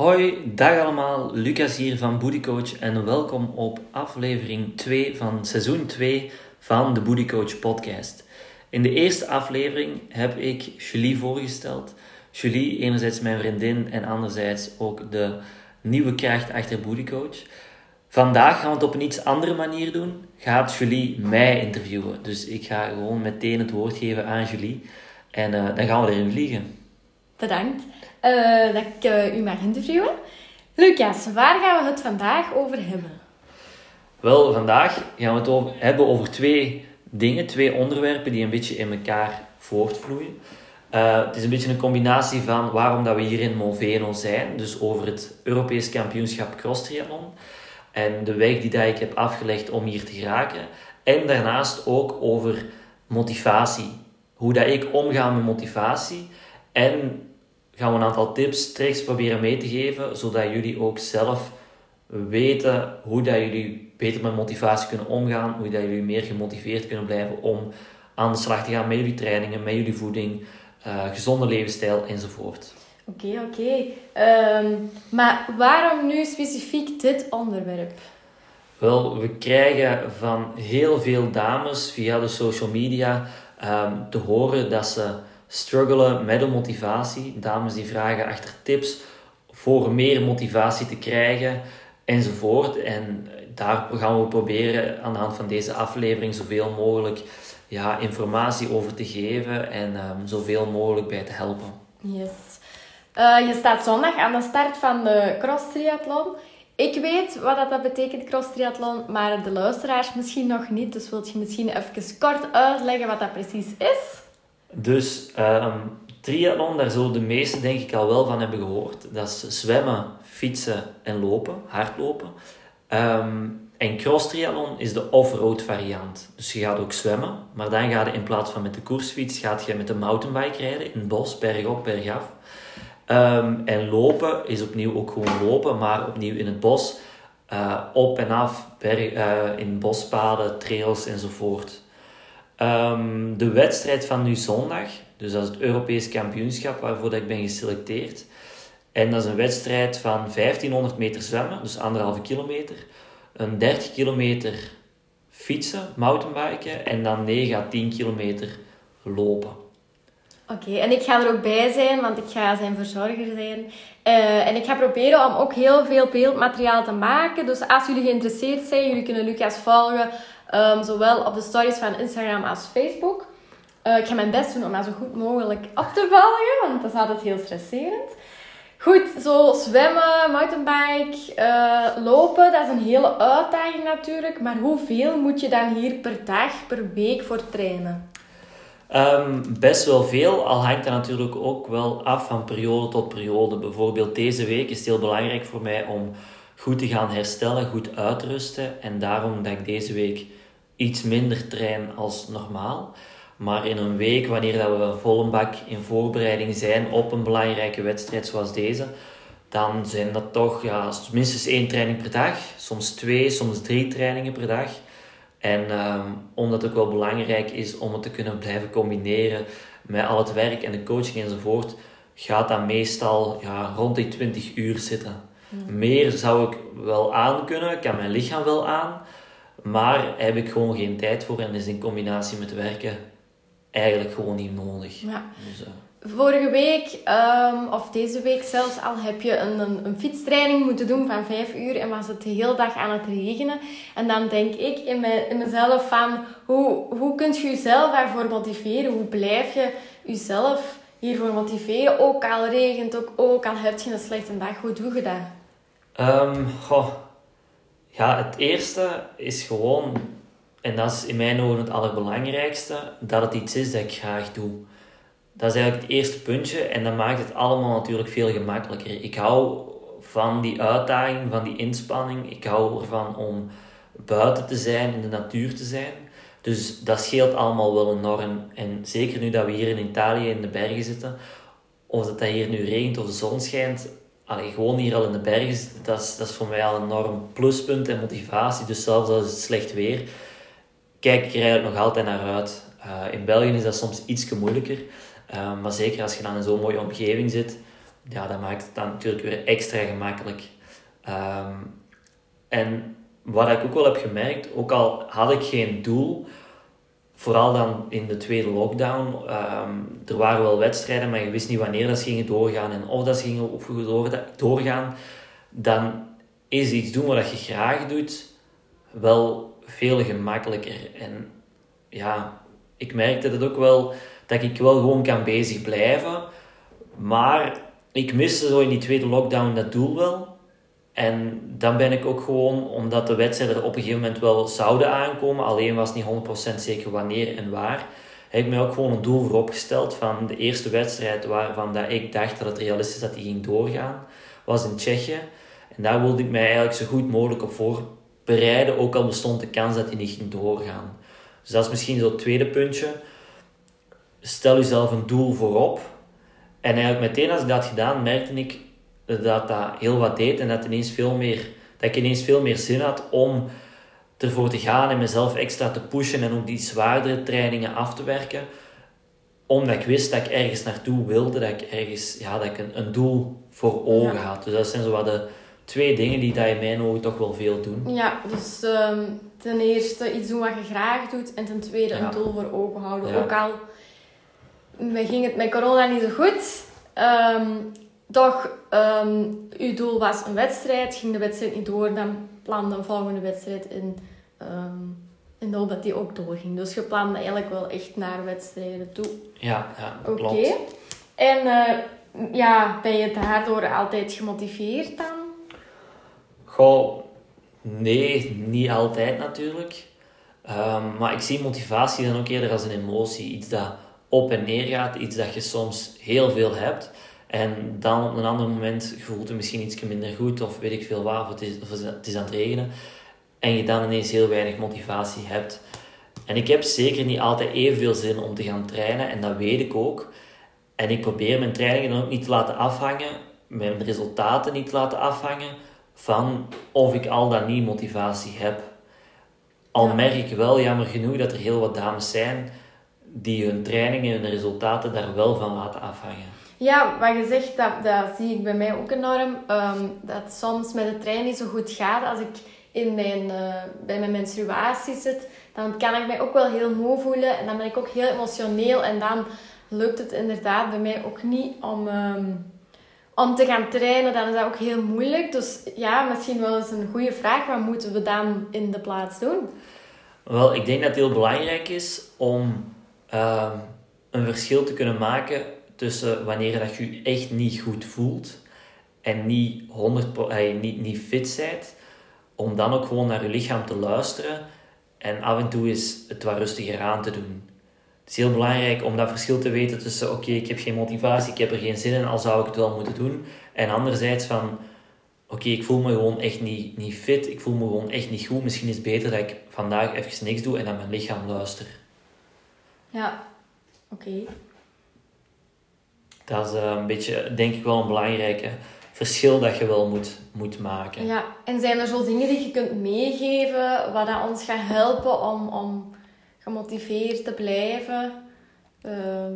Hoi, dag allemaal. Lucas hier van Booty Coach en welkom op aflevering 2 van seizoen 2 van de Booty Coach podcast. In de eerste aflevering heb ik Julie voorgesteld. Julie, enerzijds mijn vriendin en anderzijds ook de nieuwe kracht achter Booty Coach. Vandaag gaan we het op een iets andere manier doen. Gaat Julie mij interviewen. Dus ik ga gewoon meteen het woord geven aan Julie. En uh, dan gaan we erin vliegen. Bedankt uh, dat ik uh, u mag interviewen. Lucas, waar gaan we het vandaag over hebben? Wel, vandaag gaan we het hebben over twee dingen, twee onderwerpen die een beetje in elkaar voortvloeien. Uh, het is een beetje een combinatie van waarom dat we hier in Moveno zijn, dus over het Europees kampioenschap cross triathlon en de weg die ik heb afgelegd om hier te geraken. En daarnaast ook over motivatie. Hoe dat ik omga met motivatie en gaan we een aantal tips, tricks proberen mee te geven, zodat jullie ook zelf weten hoe dat jullie beter met motivatie kunnen omgaan, hoe dat jullie meer gemotiveerd kunnen blijven om aan de slag te gaan met jullie trainingen, met jullie voeding, uh, gezonde levensstijl enzovoort. Oké, oké. Okay. Ehm, maar waarom nu specifiek dit onderwerp? Wel, we krijgen van heel veel dames via de social media um, te horen dat ze struggelen met de motivatie. Dames die vragen achter tips voor meer motivatie te krijgen enzovoort. En daar gaan we proberen aan de hand van deze aflevering zoveel mogelijk ja, informatie over te geven en um, zoveel mogelijk bij te helpen. Yes. Uh, je staat zondag aan de start van de cross triathlon. Ik weet wat dat betekent, cross triathlon, maar de luisteraars misschien nog niet. Dus wilt je misschien even kort uitleggen wat dat precies is? Dus um, triathlon, daar zullen de meesten denk ik al wel van hebben gehoord. Dat is zwemmen, fietsen en lopen, hardlopen. Um, en cross triathlon is de off-road variant. Dus je gaat ook zwemmen, maar dan ga je in plaats van met de koersfiets, gaat je met de mountainbike rijden in het bos, bergop, bergaf. Um, en lopen is opnieuw ook gewoon lopen, maar opnieuw in het bos, uh, op en af, berg, uh, in bospaden, trails enzovoort. Um, de wedstrijd van nu zondag, dus dat is het Europees kampioenschap waarvoor dat ik ben geselecteerd. En dat is een wedstrijd van 1500 meter zwemmen, dus anderhalve kilometer. Een 30 kilometer fietsen, mountainbiken en dan 9 à 10 kilometer lopen. Oké, en ik ga er ook bij zijn, want ik ga zijn verzorger zijn. Uh, en ik ga proberen om ook heel veel beeldmateriaal te maken. Dus als jullie geïnteresseerd zijn, jullie kunnen Lucas volgen Um, zowel op de stories van Instagram als Facebook. Uh, ik ga mijn best doen om dat zo goed mogelijk op te volgen, want dat is altijd heel stresserend. Goed, zo zwemmen, mountainbike, uh, lopen, dat is een hele uitdaging natuurlijk. Maar hoeveel moet je dan hier per dag, per week voor trainen? Um, best wel veel, al hangt dat natuurlijk ook wel af van periode tot periode. Bijvoorbeeld deze week is het heel belangrijk voor mij om goed te gaan herstellen, goed uitrusten. En daarom dat ik deze week iets minder train als normaal. Maar in een week, wanneer dat we vol een bak in voorbereiding zijn op een belangrijke wedstrijd zoals deze, dan zijn dat toch ja, minstens één training per dag. Soms twee, soms drie trainingen per dag. En um, omdat het ook wel belangrijk is om het te kunnen blijven combineren met al het werk en de coaching enzovoort, gaat dat meestal ja, rond die 20 uur zitten. Meer zou ik wel aan kunnen, kan mijn lichaam wel aan. Maar heb ik gewoon geen tijd voor en is in combinatie met werken eigenlijk gewoon niet nodig. Ja. Dus, uh... Vorige week, um, of deze week zelfs al, heb je een, een, fietstraining moeten doen van vijf uur en was het de hele dag aan het regenen. En dan denk ik in, me, in mezelf van, hoe, hoe kun je jezelf daarvoor motiveren? Hoe blijf je jezelf hiervoor motiveren? Ook al regent, ook, ook al heb je een slechte dag, hoe doe je dat? Goh ja, het eerste is gewoon, en dat is in mijn ogen het allerbelangrijkste, dat het iets is dat ik graag doe. Dat is eigenlijk het eerste puntje en dat maakt het allemaal natuurlijk veel gemakkelijker. Ik hou van die uitdaging, van die inspanning. Ik hou ervan om buiten te zijn, in de natuur te zijn. Dus dat scheelt allemaal wel enorm. En zeker nu dat we hier in Italië in de bergen zitten, of dat, dat hier nu regent of de zon schijnt, allee, gewoon hier al in de bergen zitten, dat is, dat is voor mij al een enorm pluspunt en motivatie. Dus zelfs als het slecht weer, kijk ik er eigenlijk nog altijd naar uit. Uh, in België is dat soms iets moeilijker. Uh, maar zeker als je dan in zo'n mooie omgeving zit, ja, dat maakt het dan natuurlijk weer extra gemakkelijk. Ehm, en wat ik ook wel heb gemerkt, ook al had ik geen doel, vooral dan in de tweede lockdown, ehm, er waren wel wedstrijden, maar je wist niet wanneer dat ze gingen doorgaan en of dat ze gingen doorgaan, dan is iets doen wat je graag doet wel veel gemakkelijker. En ja, ik merkte dat ook wel, dat ik wel gewoon kan bezig blijven, maar ik miste zo in die tweede lockdown dat doel wel. En dan ben ik ook gewoon, omdat de wedstrijden er op een gegeven moment wel zouden aankomen, alleen was niet 100% zeker wanneer en waar, heb ik mij ook gewoon een doel voor opgesteld van de eerste wedstrijd waarvan dat ik dacht dat het realistisch dat die ging doorgaan, was in Tsjechië. En daar wilde ik mij eigenlijk zo goed mogelijk op voorbereiden, ook al bestond de kans dat die niet ging doorgaan. Dus dat is misschien zo het tweede puntje. Stel jezelf een doel voorop. En eigenlijk meteen als ik dat gedaan, merkte ik dat dat heel wat deed en dat, ineens veel meer, dat ik ineens veel meer zin had om ervoor te gaan en mezelf extra te pushen en ook die zwaardere trainingen af te werken. Omdat ik wist dat ik ergens naartoe wilde, dat ik ergens ja, dat ik een, een doel voor ogen had. Dus dat zijn zo wat de twee dingen die dat in mijn ogen toch wel veel doen. Ja, dus ehm, ten eerste iets doen wat je graag doet en ten tweede een doel voor ogen houden. Ook al ging het met corona niet zo goed. Um, toch, um, uw doel was een wedstrijd. Ging de wedstrijd niet door, dan plande een volgende wedstrijd in, um, in de hoop dat die ook doorging. Dus je plande eigenlijk wel echt naar wedstrijden toe. Ja, ja klopt. Oké. En uh, ja, ben je daardoor altijd gemotiveerd dan? Goh, nee, niet altijd natuurlijk. Um, maar ik zie motivatie dan ook eerder als een emotie. Iets dat op en neer gaat, iets dat je soms heel veel hebt. En dan op een ander moment voelt het misschien iets minder goed, of weet ik veel waar, of het, is, of het is aan het regenen. En je dan ineens heel weinig motivatie hebt. En ik heb zeker niet altijd evenveel zin om te gaan trainen, en dat weet ik ook. En ik probeer mijn trainingen dan ook niet te laten afhangen, mijn resultaten niet te laten afhangen van of ik al dan niet motivatie heb. Al merk ik wel, jammer genoeg, dat er heel wat dames zijn die hun trainingen en hun resultaten daar wel van laten afhangen. Ja, wat je zegt, dat, dat zie ik bij mij ook enorm. Ehm, dat soms met de trein niet zo goed gaat. Als ik in mijn, uh, bij mijn menstruatie zit, dan kan ik mij ook wel heel moe voelen. En dan ben ik ook heel emotioneel. En dan lukt het inderdaad bij mij ook niet om, ehm, om te gaan trainen. Dan is dat ook heel moeilijk. Dus ja, misschien wel eens een goede vraag. Wat moeten we dan in de plaats doen? Wel, ik denk dat het heel belangrijk is om ehm, een verschil te kunnen maken tussen wanneer dat je je echt niet goed voelt en niet, 100, eh, niet, niet fit bent, om dan ook gewoon naar je lichaam te luisteren en af en toe eens het wat rustiger aan te doen. Het is heel belangrijk om dat verschil te weten tussen oké, ik heb geen motivatie, ik heb er geen zin in, al zou ik het wel moeten doen. En anderzijds van oké, ik voel me gewoon echt niet, niet fit, ik voel me gewoon echt niet goed. Misschien is het beter dat ik vandaag even niks doe en naar mijn lichaam luister. Ja, oké. Dat is eh, een beetje, denk ik wel een belangrijke verschil dat je wel moet, moet maken. Ja, en zijn er zo dingen die je kunt meegeven wat dat ons gaat helpen om, om gemotiveerd te blijven? Ehm,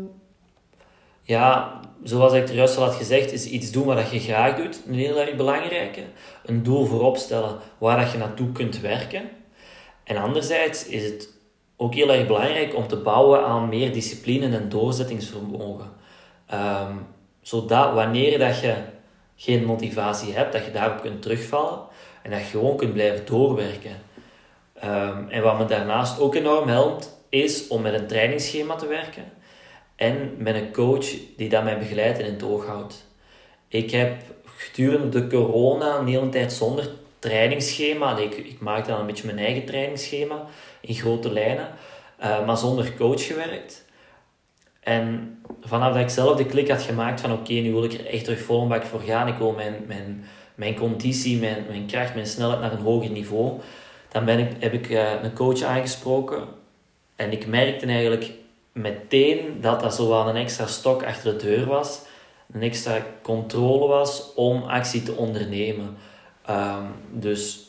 ja, zoals ik er juist al had gezegd, is iets doen wat je graag doet, een heel erg belangrijke. Een doel voorop stellen waar dat je naartoe kunt werken. En anderzijds is het ook heel erg belangrijk om te bouwen aan meer discipline en doorzettingsvermogen. Um, zodat wanneer dat je geen motivatie hebt, dat je daarop kunt terugvallen en dat je gewoon kunt blijven doorwerken. Um, en wat me daarnaast ook enorm helpt, is om met een trainingsschema te werken en met een coach die dat mij begeleidt en in het oog houdt. Ik heb gedurende de corona een hele tijd zonder trainingsschema, ik, ik maakte dan een beetje mijn eigen trainingsschema in grote lijnen, uh, maar zonder coach gewerkt. En vanaf dat ik zelf de klik had gemaakt van oké, nu wil ik er echt terug vol bak voor gaan. Ik wil mijn, mijn, mijn conditie, mijn, mijn kracht, mijn snelheid naar een hoger niveau. Dan ben ik, heb ik uh, een coach aangesproken. En ik merkte eigenlijk meteen dat dat zo wel een extra stok achter de deur was. Een extra controle was om actie te ondernemen. Um, dus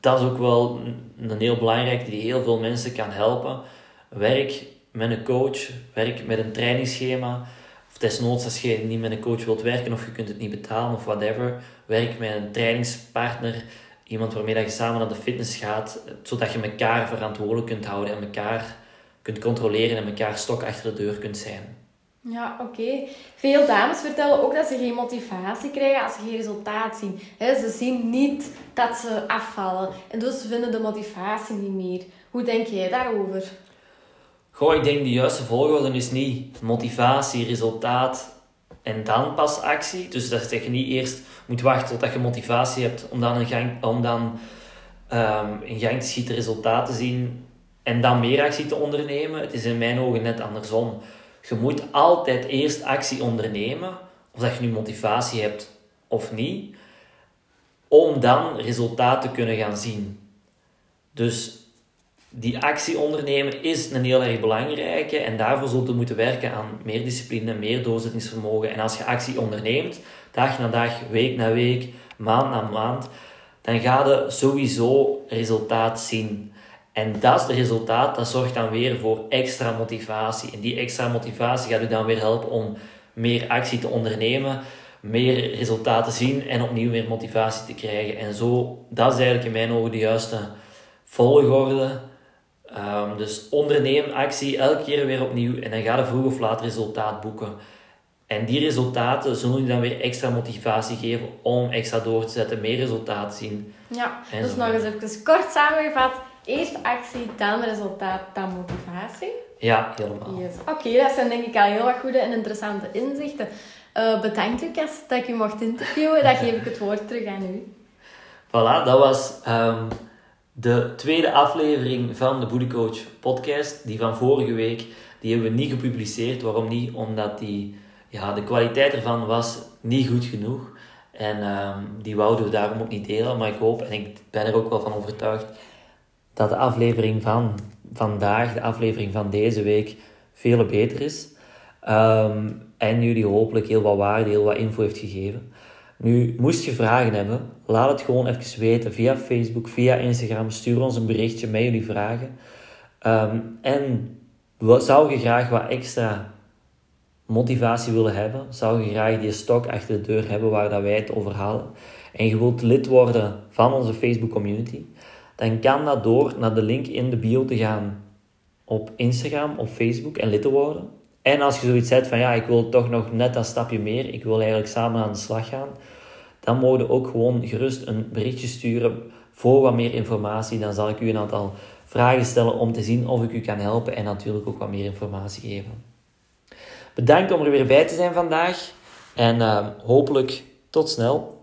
dat is ook wel een heel belangrijke die heel veel mensen kan helpen. Werk met een coach, werk met een trainingsschema. Of desnoods als je niet met een coach wilt werken of je kunt het niet betalen of whatever. Werk met een trainingspartner. Iemand waarmee dat je samen naar de fitness gaat. Zodat je elkaar verantwoordelijk kunt houden en elkaar kunt controleren en elkaar stok achter de deur kunt zijn. Ja, oké. Veel dames vertellen ook dat ze geen motivatie krijgen als ze geen resultaat zien. ze zien niet dat ze afvallen. En dus ze vinden de motivatie niet meer. Hoe denk jij daarover? Goh, ik denk de juiste volgorde is niet motivatie, resultaat en dan pas actie. Dus dat je niet eerst moet wachten tot je motivatie hebt om dan, een gang, om dan um, in gang te schieten, resultaten te zien en dan meer actie te ondernemen. Het is in mijn ogen net andersom. Je moet altijd eerst actie ondernemen, of dat je nu motivatie hebt of niet, om dan resultaten te kunnen gaan zien. Dus die actie ondernemen is een heel erg belangrijke en daarvoor zult je moeten werken aan meer discipline, meer doorzettingsvermogen. En als je actie onderneemt, dag na dag, week na week, maand na maand, dan ga je sowieso resultaat zien. En dat is het resultaat, dat zorgt dan weer voor extra motivatie. En die extra motivatie gaat u dan weer helpen om meer actie te ondernemen, meer resultaten zien en opnieuw meer motivatie te krijgen. En zo, dat is eigenlijk in mijn ogen de juiste volgorde. Um, dus onderneem actie elke keer weer opnieuw en dan ga je vroeg of laat resultaat boeken. En die resultaten zullen je dan weer extra motivatie geven om extra door te zetten, meer resultaat zien. Ja, dus nog eens even kort samengevat Eerst actie, dan resultaat, dan motivatie. Ja, helemaal. Yes. Oké, dat zijn denk ik al heel wat goede en interessante inzichten. Uh, bedankt Lucas dat ik u mocht interviewen. Dan geef ik het woord terug aan u. Voilà, dat was um, de tweede aflevering van de Booty Coach podcast. Die van vorige week, die hebben we niet gepubliceerd. Waarom niet? Omdat die, ja, de kwaliteit ervan was niet goed genoeg. En um, die wouden we daarom ook niet delen. Maar ik hoop, en ik ben er ook wel van overtuigd, dat de aflevering van vandaag, de aflevering van deze week, veel beter is. Ehm, en jullie hopelijk heel wat waarde, heel wat info heeft gegeven. Nu, moest je vragen hebben, laat het gewoon even weten via Facebook, via Instagram. Stuur ons een berichtje met jullie vragen. Um, en zou je graag wat extra motivatie willen hebben? Zou je graag die stok achter de deur hebben waar dat wij het over halen? En je wilt lid worden van onze Facebook community? Dan kan dat door naar de link in de bio te gaan op Instagram of Facebook en lid te worden. En als je zoiets zegt van ja, ik wil toch nog net dat stapje meer, ik wil eigenlijk samen aan de slag gaan, dan mogen je ook gewoon gerust een berichtje sturen voor wat meer informatie. Dan zal ik u een aantal vragen stellen om te zien of ik u kan helpen en natuurlijk ook wat meer informatie geven. Bedankt om er weer bij te zijn vandaag en uh, hopelijk tot snel.